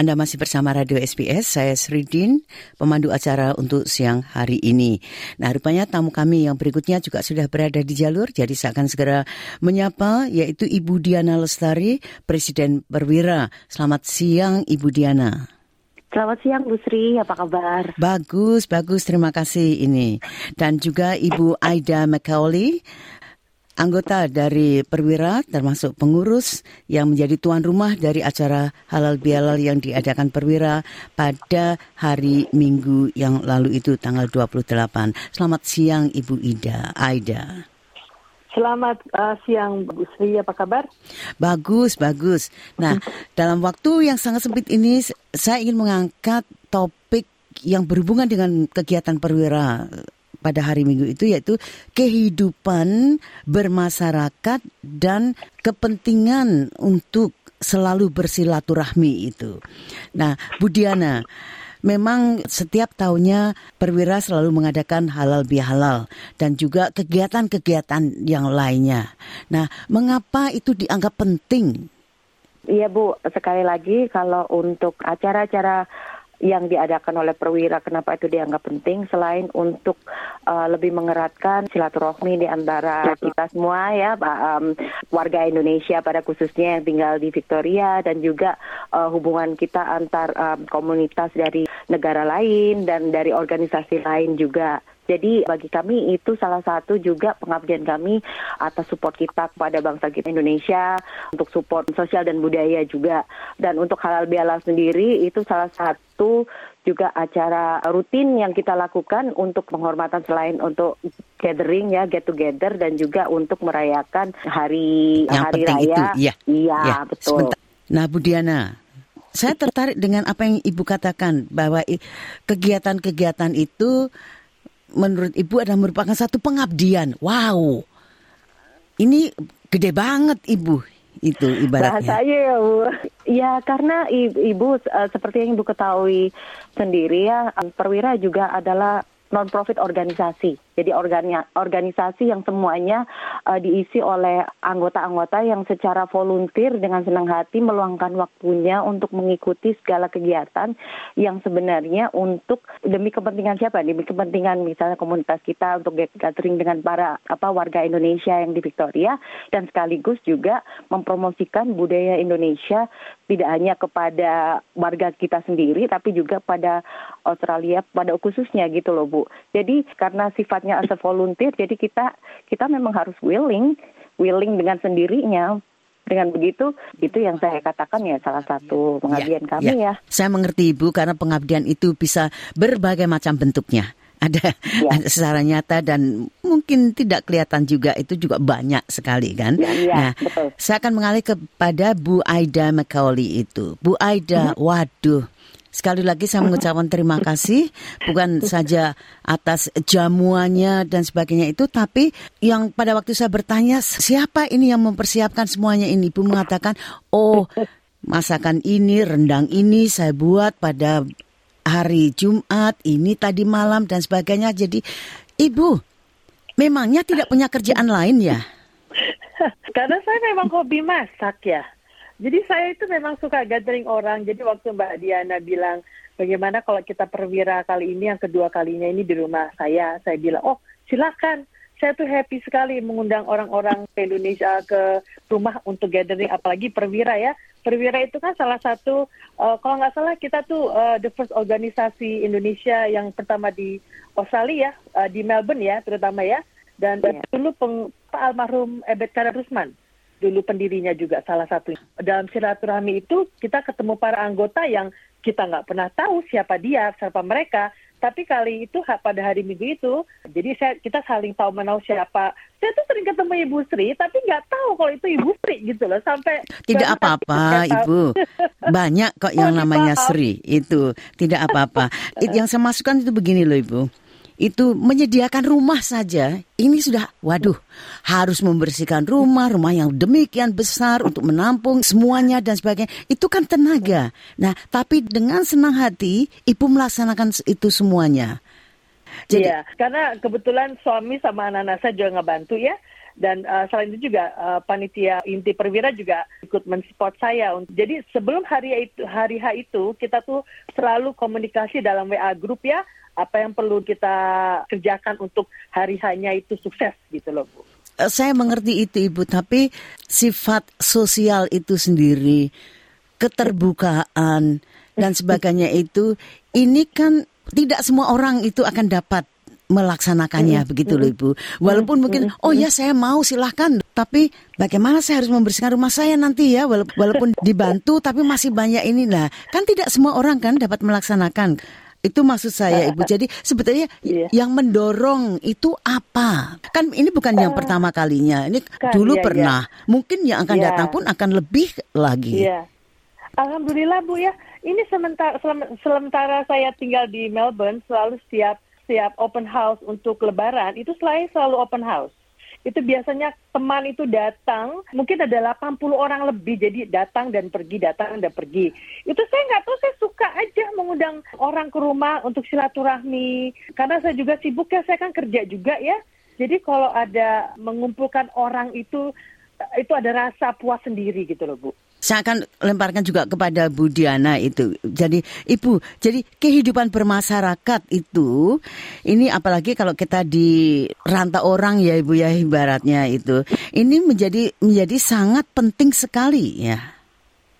anda masih bersama Radio SBS, saya Sridin, pemandu acara untuk siang hari ini. Nah, rupanya tamu kami yang berikutnya juga sudah berada di jalur, jadi saya akan segera menyapa, yaitu Ibu Diana Lestari, Presiden Perwira. Selamat siang, Ibu Diana. Selamat siang Bu Sri, apa kabar? Bagus, bagus, terima kasih ini. Dan juga Ibu Aida McCauley, anggota dari Perwira termasuk pengurus yang menjadi tuan rumah dari acara halal bihalal yang diadakan Perwira pada hari Minggu yang lalu itu tanggal 28. Selamat siang Ibu Ida, Aida. Selamat uh, siang Bu Sri, apa kabar? Bagus, bagus. Nah, dalam waktu yang sangat sempit ini saya ingin mengangkat topik yang berhubungan dengan kegiatan Perwira pada hari Minggu itu yaitu kehidupan bermasyarakat dan kepentingan untuk selalu bersilaturahmi itu. Nah, Budiana, memang setiap tahunnya Perwira selalu mengadakan halal bihalal dan juga kegiatan-kegiatan yang lainnya. Nah, mengapa itu dianggap penting? Iya Bu, sekali lagi kalau untuk acara-acara yang diadakan oleh perwira kenapa itu dianggap penting selain untuk uh, lebih mengeratkan silaturahmi di antara kita semua ya um, warga Indonesia pada khususnya yang tinggal di Victoria dan juga uh, hubungan kita antar um, komunitas dari negara lain dan dari organisasi lain juga jadi bagi kami itu salah satu juga pengabdian kami atas support kita kepada bangsa kita Indonesia untuk support sosial dan budaya juga. Dan untuk halal bihalal sendiri itu salah satu juga acara rutin yang kita lakukan untuk penghormatan selain untuk gathering ya get together dan juga untuk merayakan hari Yang hari penting raya. itu, iya. Iya, Ya, betul. sebentar. Nah, Bu Diana, saya tertarik dengan apa yang Ibu katakan bahwa kegiatan-kegiatan itu menurut Ibu adalah merupakan satu pengabdian. Wow. Ini gede banget Ibu itu ibaratnya. Bahasanya ya Bu. Ya karena Ibu eh, seperti yang Ibu ketahui sendiri ya, eh, Perwira juga adalah non-profit organisasi. Jadi organi- organisasi yang semuanya eh, diisi oleh anggota-anggota yang secara volunteer dengan senang hati meluangkan waktunya untuk mengikuti segala kegiatan yang sebenarnya untuk demi kepentingan siapa? Demi kepentingan misalnya komunitas kita untuk gathering dengan para apa warga Indonesia yang di Victoria dan sekaligus juga mempromosikan budaya Indonesia tidak hanya kepada warga kita sendiri tapi juga pada Australia pada khususnya gitu loh Bu. Jadi karena sifatnya as a volunteer jadi kita kita memang harus willing willing dengan sendirinya. Dengan begitu itu yang saya katakan ya salah satu pengabdian kami ya. Saya mengerti Ibu karena pengabdian itu bisa berbagai macam bentuknya. Ada, Ya. ada secara nyata dan mungkin tidak kelihatan juga itu juga banyak sekali kan. Ya, iya, nah, betul. saya akan mengalih kepada Bu Aida McCauley itu. Bu Aida, waduh. Sekali lagi saya mengucapkan terima kasih bukan saja atas jamuannya dan sebagainya itu tapi yang pada waktu saya bertanya siapa ini yang mempersiapkan semuanya ini? Ibu mengatakan oh masakan ini rendang ini saya buat pada hari Jumat ini tadi malam dan sebagainya. Jadi Ibu memangnya tidak punya kerjaan lain ya? Karena saya memang hobi masak ya. Jadi saya itu memang suka gathering orang. Jadi waktu Mbak Diana bilang bagaimana kalau kita perwira kali ini yang kedua kalinya ini di rumah saya, saya bilang oh silakan. Saya tuh happy sekali mengundang orang-orang ke Indonesia ke rumah untuk gathering, apalagi perwira ya. Perwira itu kan salah satu, uh, kalau nggak salah kita tuh uh, the first organisasi Indonesia yang pertama di Australia, uh, di Melbourne ya, terutama ya. Dan Iya. dulu peng, Pak almarhum Ebet Karar Rusman dulu pendirinya juga salah satu. Dalam silaturahmi itu kita ketemu para anggota yang kita nggak pernah tahu siapa dia, siapa mereka. Tapi kali itu pada hari Minggu itu, jadi saya kita saling tahu menau siapa. Saya tuh sering ketemu Ibu Sri, tapi nggak tahu kalau itu Ibu Sri gitu loh. Sampai Tidak apa-apa. Ibu. Banyak kok yang Oh, namanya. Sri. Itu tidak apa-apa. Yang saya masukkan itu begini loh, Ibu. Itu menyediakan rumah saja, ini sudah, waduh, harus membersihkan rumah, rumah yang demikian besar untuk menampung semuanya dan sebagainya. Itu kan tenaga. Nah, tapi dengan senang hati, ibu melaksanakan itu semuanya. Jadi, iya, karena kebetulan suami sama anak-anak saya juga ngebantu ya. Dan uh, selain itu juga uh, panitia inti perwira juga ikut mensupport saya. Jadi sebelum hari itu hari H itu kita tuh selalu komunikasi dalam WA grup ya apa yang perlu kita kerjakan untuk hari hanya itu sukses gitu loh Bu. Eh, saya mengerti itu Ibu, tapi sifat sosial itu sendiri, keterbukaan dan sebagainya itu, ini kan tidak semua orang itu akan dapat melaksanakannya mm begitu loh Ibu. Walaupun mm mungkin oh ya saya mau silahkan, tapi bagaimana saya harus membersihkan rumah saya nanti ya walaupun dibantu tapi masih banyak ini lah. Kan tidak semua orang kan dapat melaksanakan. Itu maksud saya Ibu. Jadi sebetulnya yeah. yang mendorong itu apa? Kan ini bukan yang uh, pertama kalinya. Ini kan, dulu yeah, pernah. Yeah. Mungkin yang akan yeah. datang pun akan lebih lagi. Yeah. Alhamdulillah Bu ya. Ini sementara sementara saya tinggal di Melbourne selalu setiap setiap open house untuk lebaran itu selain selalu open house itu biasanya teman itu datang, mungkin ada 80 orang lebih, jadi datang dan pergi, datang dan pergi. Itu saya nggak tahu, saya suka aja mengundang orang ke rumah untuk silaturahmi. Karena saya juga sibuk ya, saya kan kerja juga ya. Jadi kalau ada mengumpulkan orang itu, itu ada rasa puas sendiri gitu loh Bu saya akan lemparkan juga kepada Bu Diana itu. Jadi Ibu, jadi kehidupan bermasyarakat itu ini apalagi kalau kita di rantau orang ya Ibu ya ibaratnya itu. Ini menjadi menjadi sangat penting sekali ya.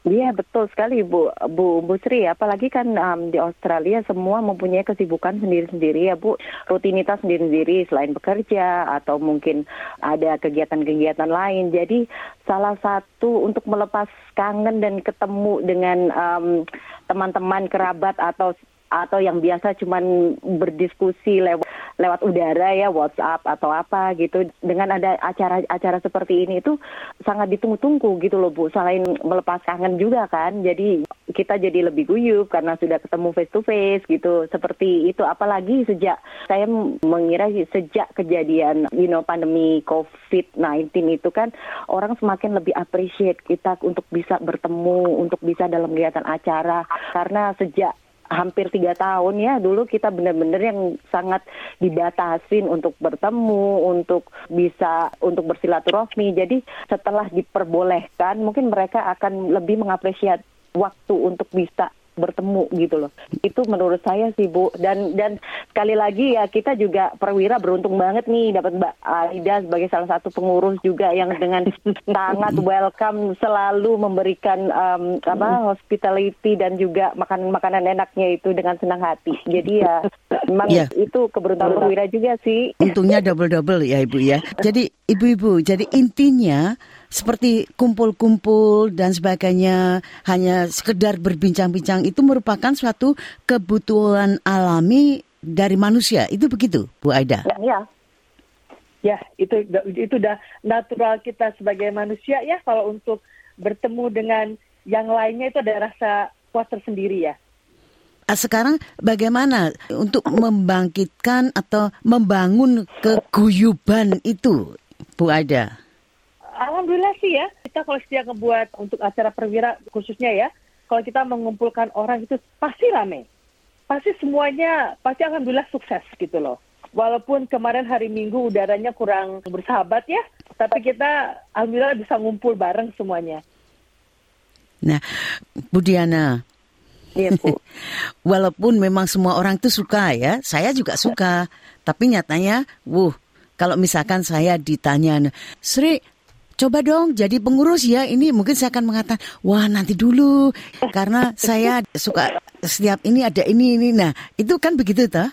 Iya betul sekali Bu Bu Bu Sri. Apalagi kan um, di Australia semua mempunyai kesibukan sendiri-sendiri ya Bu. Rutinitas sendiri-sendiri selain bekerja atau mungkin ada kegiatan-kegiatan lain. Jadi salah satu untuk melepas kangen dan ketemu dengan teman teman-teman kerabat atau atau yang biasa cuman berdiskusi lewat lewat udara ya WhatsApp atau apa gitu. Dengan ada acara-acara seperti ini itu sangat ditunggu-tunggu gitu loh Bu. Selain melepas kangen juga kan jadi kita jadi lebih guyup karena sudah ketemu face to face gitu. Seperti itu apalagi sejak saya mengira sejak kejadian you know pandemi COVID-19 itu kan orang semakin lebih appreciate kita untuk bisa bertemu untuk bisa dalam kegiatan acara. Karena sejak hampir tiga tahun ya dulu kita benar-benar yang sangat dibatasin untuk bertemu untuk bisa untuk bersilaturahmi. Jadi setelah diperbolehkan mungkin mereka akan lebih mengapresiasi waktu untuk bisa bertemu gitu loh. Itu menurut saya sih Bu dan dan sekali lagi ya kita juga perwira beruntung banget nih dapat Mbak Aida sebagai salah satu pengurus juga yang dengan sangat welcome selalu memberikan um, apa hospitality dan juga makanan-makanan enaknya itu dengan senang hati. Jadi ya memang yeah. itu keberuntungan perwira juga sih. Untungnya double-double ya Ibu ya. Jadi ibu-ibu, jadi intinya seperti kumpul-kumpul dan sebagainya hanya sekedar berbincang-bincang itu merupakan suatu kebutuhan alami dari manusia. Itu begitu, Bu Aida? Ya, ya. Ya, itu itu udah natural kita sebagai manusia ya kalau untuk bertemu dengan yang lainnya itu ada rasa puas tersendiri ya. Ah, sekarang bagaimana untuk membangkitkan atau membangun keguyuban itu, Bu Aida? Alhamdulillah sih ya. Kita kalau setiap ngebuat untuk acara perwira khususnya ya, kalau kita mengumpulkan orang itu pasti rame. Pasti semuanya, pasti alhamdulillah sukses gitu loh. Walaupun kemarin hari Minggu udaranya kurang bersahabat ya, tapi kita alhamdulillah bisa ngumpul bareng semuanya. Nah, Bu Diana, Iya, Bu. Walaupun memang semua orang itu suka ya, saya juga suka. Tapi nyatanya, wuh, kalau misalkan saya ditanya, Sri, coba dong jadi pengurus ya. Ini mungkin saya akan mengatakan wah nanti dulu. Karena saya suka setiap ini ada ini ini. Nah itu kan begitu toh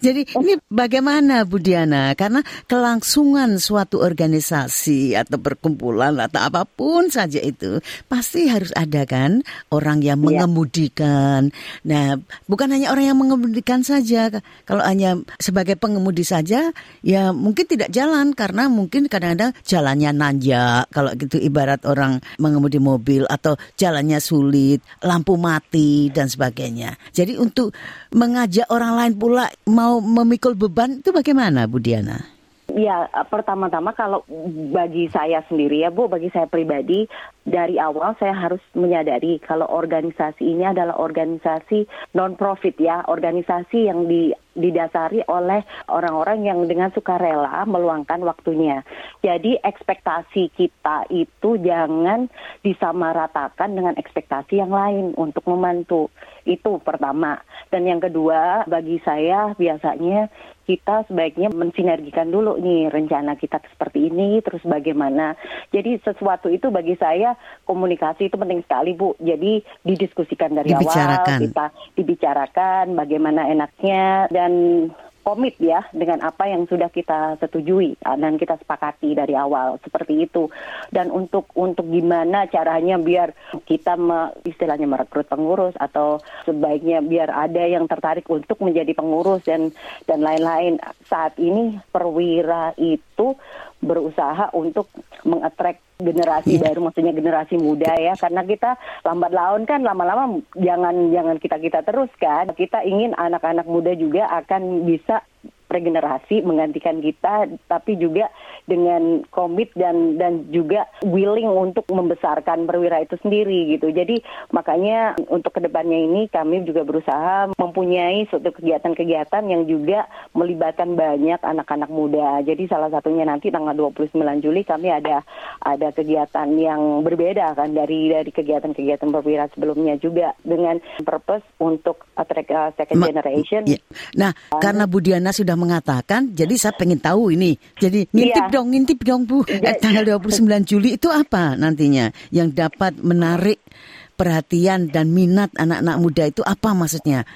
jadi ini bagaimana Bu Diana? Karena kelangsungan suatu organisasi atau perkumpulan atau apa pun saja itu pasti harus ada kan orang yang iya. mengemudikan. Nah, bukan hanya orang yang mengemudikan saja. Kalau hanya sebagai pengemudi saja, ya mungkin tidak jalan karena mungkin kadang-kadang jalannya nanjak. Kalau gitu ibarat orang mengemudi mobil atau jalannya sulit, lampu mati dan sebagainya. Jadi untuk mengajak orang lain pula mau memikul beban itu bagaimana Bu Diana? Ya, pertama-tama kalau bagi saya sendiri ya Bu, bagi saya pribadi, dari awal saya harus menyadari kalau organisasi ini adalah organisasi non-profit ya, organisasi yang di, didasari oleh orang-orang yang dengan sukarela meluangkan waktunya. Jadi ekspektasi kita itu jangan disamaratakan dengan ekspektasi yang lain untuk membantu. Itu pertama. Dan yang kedua, bagi saya biasanya kita sebaiknya mensinergikan dulu nih rencana kita seperti ini, terus bagaimana. Jadi sesuatu itu bagi saya komunikasi itu penting sekali Bu. Jadi didiskusikan dari awal, kita dibicarakan bagaimana enaknya dan komit ya dengan apa yang sudah kita setujui ah, dan kita sepakati dari awal seperti itu. Dan untuk untuk gimana caranya biar kita me, istilahnya merekrut pengurus atau sebaiknya biar ada yang tertarik untuk menjadi pengurus dan dan lain-lain. Saat ini perwira itu berusaha untuk mengattract generasi yeah. baru maksudnya generasi muda ya karena kita lambat laun kan lama-lama jangan jangan kita kita terus kan kita ingin anak-anak muda juga akan bisa regenerasi menggantikan kita tapi juga dengan komit dan dan juga willing untuk membesarkan perwira itu sendiri gitu. Jadi makanya untuk ke depannya ini kami juga berusaha mempunyai suatu kegiatan-kegiatan yang juga melibatkan banyak anak-anak muda. Jadi salah satunya nanti tanggal 29 Juli kami ada ada kegiatan yang berbeda kan dari dari kegiatan-kegiatan perwira sebelumnya juga dengan purpose untuk attract uh, second generation. Ya. Nah, karena Bu Diana sudah mengatakan, jadi saya pengen tahu ini. Jadi ngintip yeah. dong, ngintip dong Bu. Eh, tanggal 29 Juli itu apa nantinya yang dapat menarik perhatian dan minat anak-anak muda itu apa maksudnya?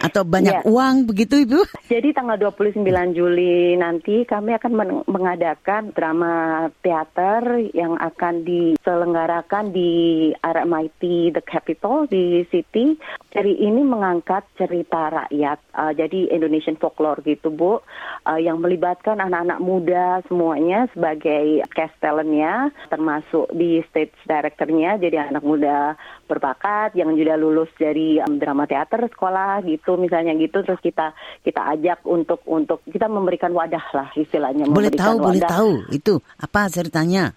Atau banyak ya. uang begitu Ibu? Jadi tanggal 29 Juli nanti kami akan mengadakan drama teater yang akan diselenggarakan di RMIT The Capital di City. Jadi ini mengangkat cerita rakyat, uh, jadi Indonesian folklore gitu Bu, uh, yang melibatkan anak-anak muda semuanya sebagai cast talentnya, termasuk di stage directornya, jadi anak muda berbakat yang sudah lulus dari um, drama teater sekolah gitu misalnya gitu terus kita kita ajak untuk untuk kita memberikan wadah lah istilahnya boleh tahu wadah. boleh tahu itu apa ceritanya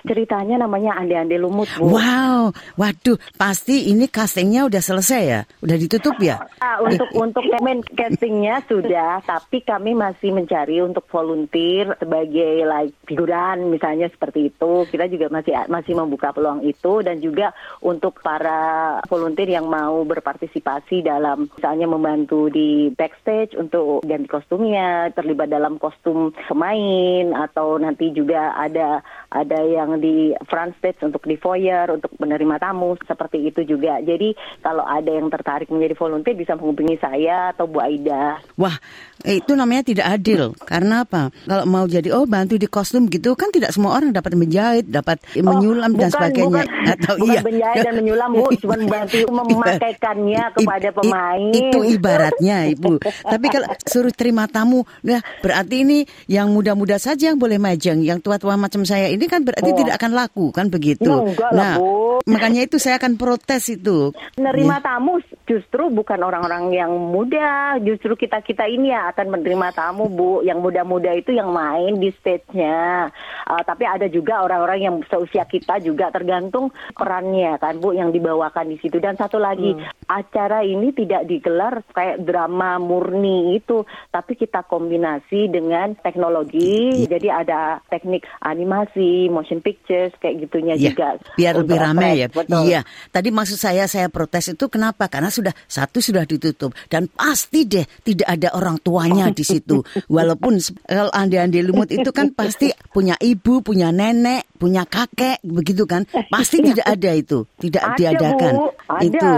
Ceritanya namanya Ande-Ande Lumut, Bu. Wow, waduh, pasti ini castingnya udah selesai ya? Udah ditutup ya? Ah, untuk eh, untuk main castingnya sudah, tapi kami masih mencari untuk volunteer sebagai like figuran misalnya seperti itu. Kita juga masih masih membuka peluang itu dan juga untuk para volunteer yang mau berpartisipasi dalam misalnya membantu di backstage untuk ganti kostumnya, terlibat dalam kostum pemain atau nanti juga ada ada yang di front stage untuk di foyer untuk menerima tamu seperti itu juga. Jadi kalau ada yang tertarik menjadi volunteer bisa menghubungi saya atau Bu Aida. Wah, itu namanya tidak adil. Karena apa? Kalau mau jadi oh bantu di kostum gitu kan tidak semua orang dapat menjahit, dapat oh, menyulam bukan, dan sebagainya. Bukan, atau bukan iya. menjahit dan menyulam Bu, cuma bantu memakaikannya kepada pemain. Itu ibaratnya Ibu. Tapi kalau suruh terima tamu, nah berarti ini yang muda-muda saja yang boleh majeng, yang tua-tua macam saya ini kan berarti oh. tidak akan laku kan begitu. Enggak nah, lah, Bu. makanya itu saya akan protes itu. Menerima ya. tamu justru bukan orang-orang yang muda, justru kita-kita ini ya akan menerima tamu, Bu. Yang muda-muda itu yang main di stage-nya. Uh, tapi ada juga orang-orang yang seusia kita juga tergantung perannya kan, Bu, yang dibawakan di situ. Dan satu lagi, hmm. acara ini tidak digelar kayak drama murni itu, tapi kita kombinasi dengan teknologi. Jadi ada teknik animasi, motion pictures kayak gitunya ya, juga. Biar lebih ramai ya. Betul. Iya. Tadi maksud saya saya protes itu kenapa? Karena sudah satu sudah ditutup dan pasti deh tidak ada orang tuanya di situ. Walaupun kalau ande-ande lumut itu kan pasti punya ibu, punya nenek, punya kakek begitu kan. Pasti tidak ada itu, tidak ada, diadakan. Bu, ada. Itu.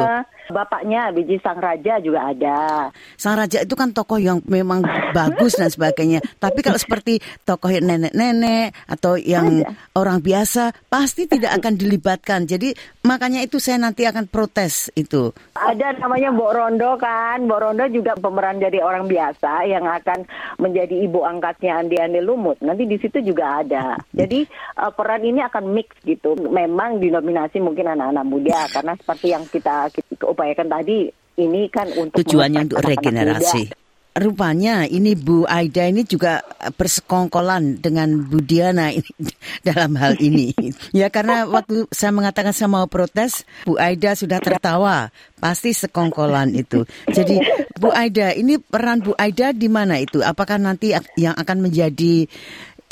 Bapaknya biji sang raja juga ada. Sang raja itu kan tokoh yang memang bagus dan sebagainya. Tapi kalau seperti tokoh nenek-nenek atau yang ada. orang biasa pasti tidak akan dilibatkan. Jadi makanya itu saya nanti akan protes itu. Ada namanya Mbok Rondo kan. Mbok Rondo juga pemeran jadi orang biasa yang akan menjadi ibu angkatnya Andi Andi Lumut. Nanti di situ juga ada. Jadi uh, peran ini akan mix gitu. Memang dinominasi mungkin anak-anak muda karena seperti yang kita, kita upayakan tadi ini kan untuk tujuannya untuk regenerasi. rupanya ini Bu Aida ini juga bersekongkolan dengan Bu Diana ini dalam hal ini. ya karena waktu saya mengatakan saya mau protes, Bu Aida sudah tertawa. Pasti sekongkolan itu. Jadi Bu Aida, ini peran Bu Aida di mana itu? Apakah nanti yang akan menjadi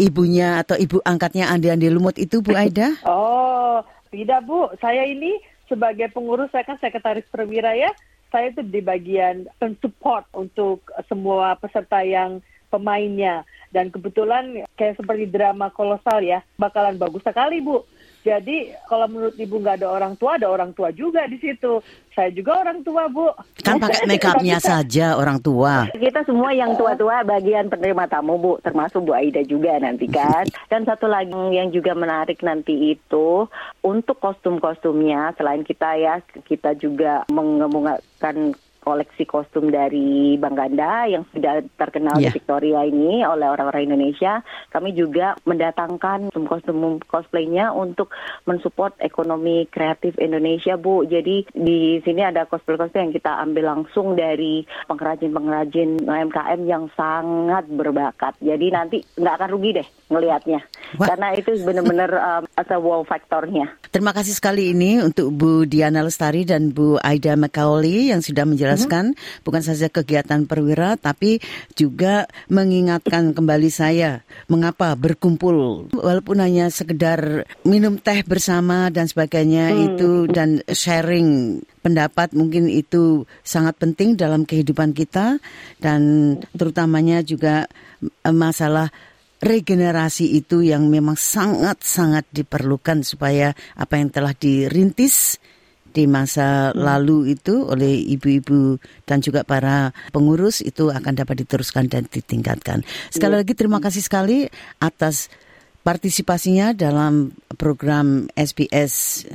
ibunya atau ibu angkatnya Andi Andi Lumut itu Bu Aida? Oh, tidak Bu. Saya ini sebagai pengurus, saya kan sekretaris perwira ya saya itu di bagian support untuk semua peserta yang pemainnya. Dan kebetulan kayak seperti drama kolosal ya bakalan bagus sekali bu jadi kalau menurut ibu nggak ada orang tua, ada orang tua juga di situ. Saya juga orang tua bu. Kan pakai make upnya saja orang tua. Kita semua yang tua-tua bagian penerima tamu bu, termasuk Bu Aida juga nanti kan. Dan satu lagi yang juga menarik nanti itu untuk kostum-kostumnya selain kita ya kita juga mengemukakan koleksi kostum dari Bang Ganda yang sudah terkenal yeah. di Victoria ini oleh orang-orang Indonesia. Kami juga mendatangkan kostum cosplaynya untuk mensupport ekonomi kreatif Indonesia, Bu. Jadi di sini ada cosplay-cosplay yang kita ambil langsung dari pengrajin-pengrajin UMKM yang sangat berbakat. Jadi nanti nggak akan rugi deh ngelihatnya. Karena itu benar-benar um, as a wow faktornya. Terima kasih sekali ini untuk Bu Diana Lestari dan Bu Aida McCauley yang sudah menjelaskan menjelaskan hmm. bukan saja kegiatan perwira tapi juga mengingatkan kembali saya mengapa berkumpul walaupun hanya sekedar minum teh bersama dan sebagainya hmm. itu dan sharing pendapat mungkin itu sangat penting dalam kehidupan kita dan terutamanya juga eh, masalah regenerasi itu yang memang sangat-sangat diperlukan supaya apa yang telah dirintis di masa hmm. lalu itu oleh ibu-ibu dan juga para pengurus itu akan dapat diteruskan dan ditingkatkan. Sekali iya. lagi terima kasih sekali atas partisipasinya dalam program SBS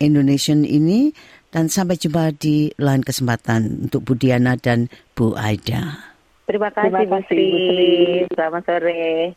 Indonesian ini dan sampai jumpa di lain kesempatan untuk Bu Diana dan Bu Aida. Terima kasih, Terima kasih Bu Sri. Selamat sore.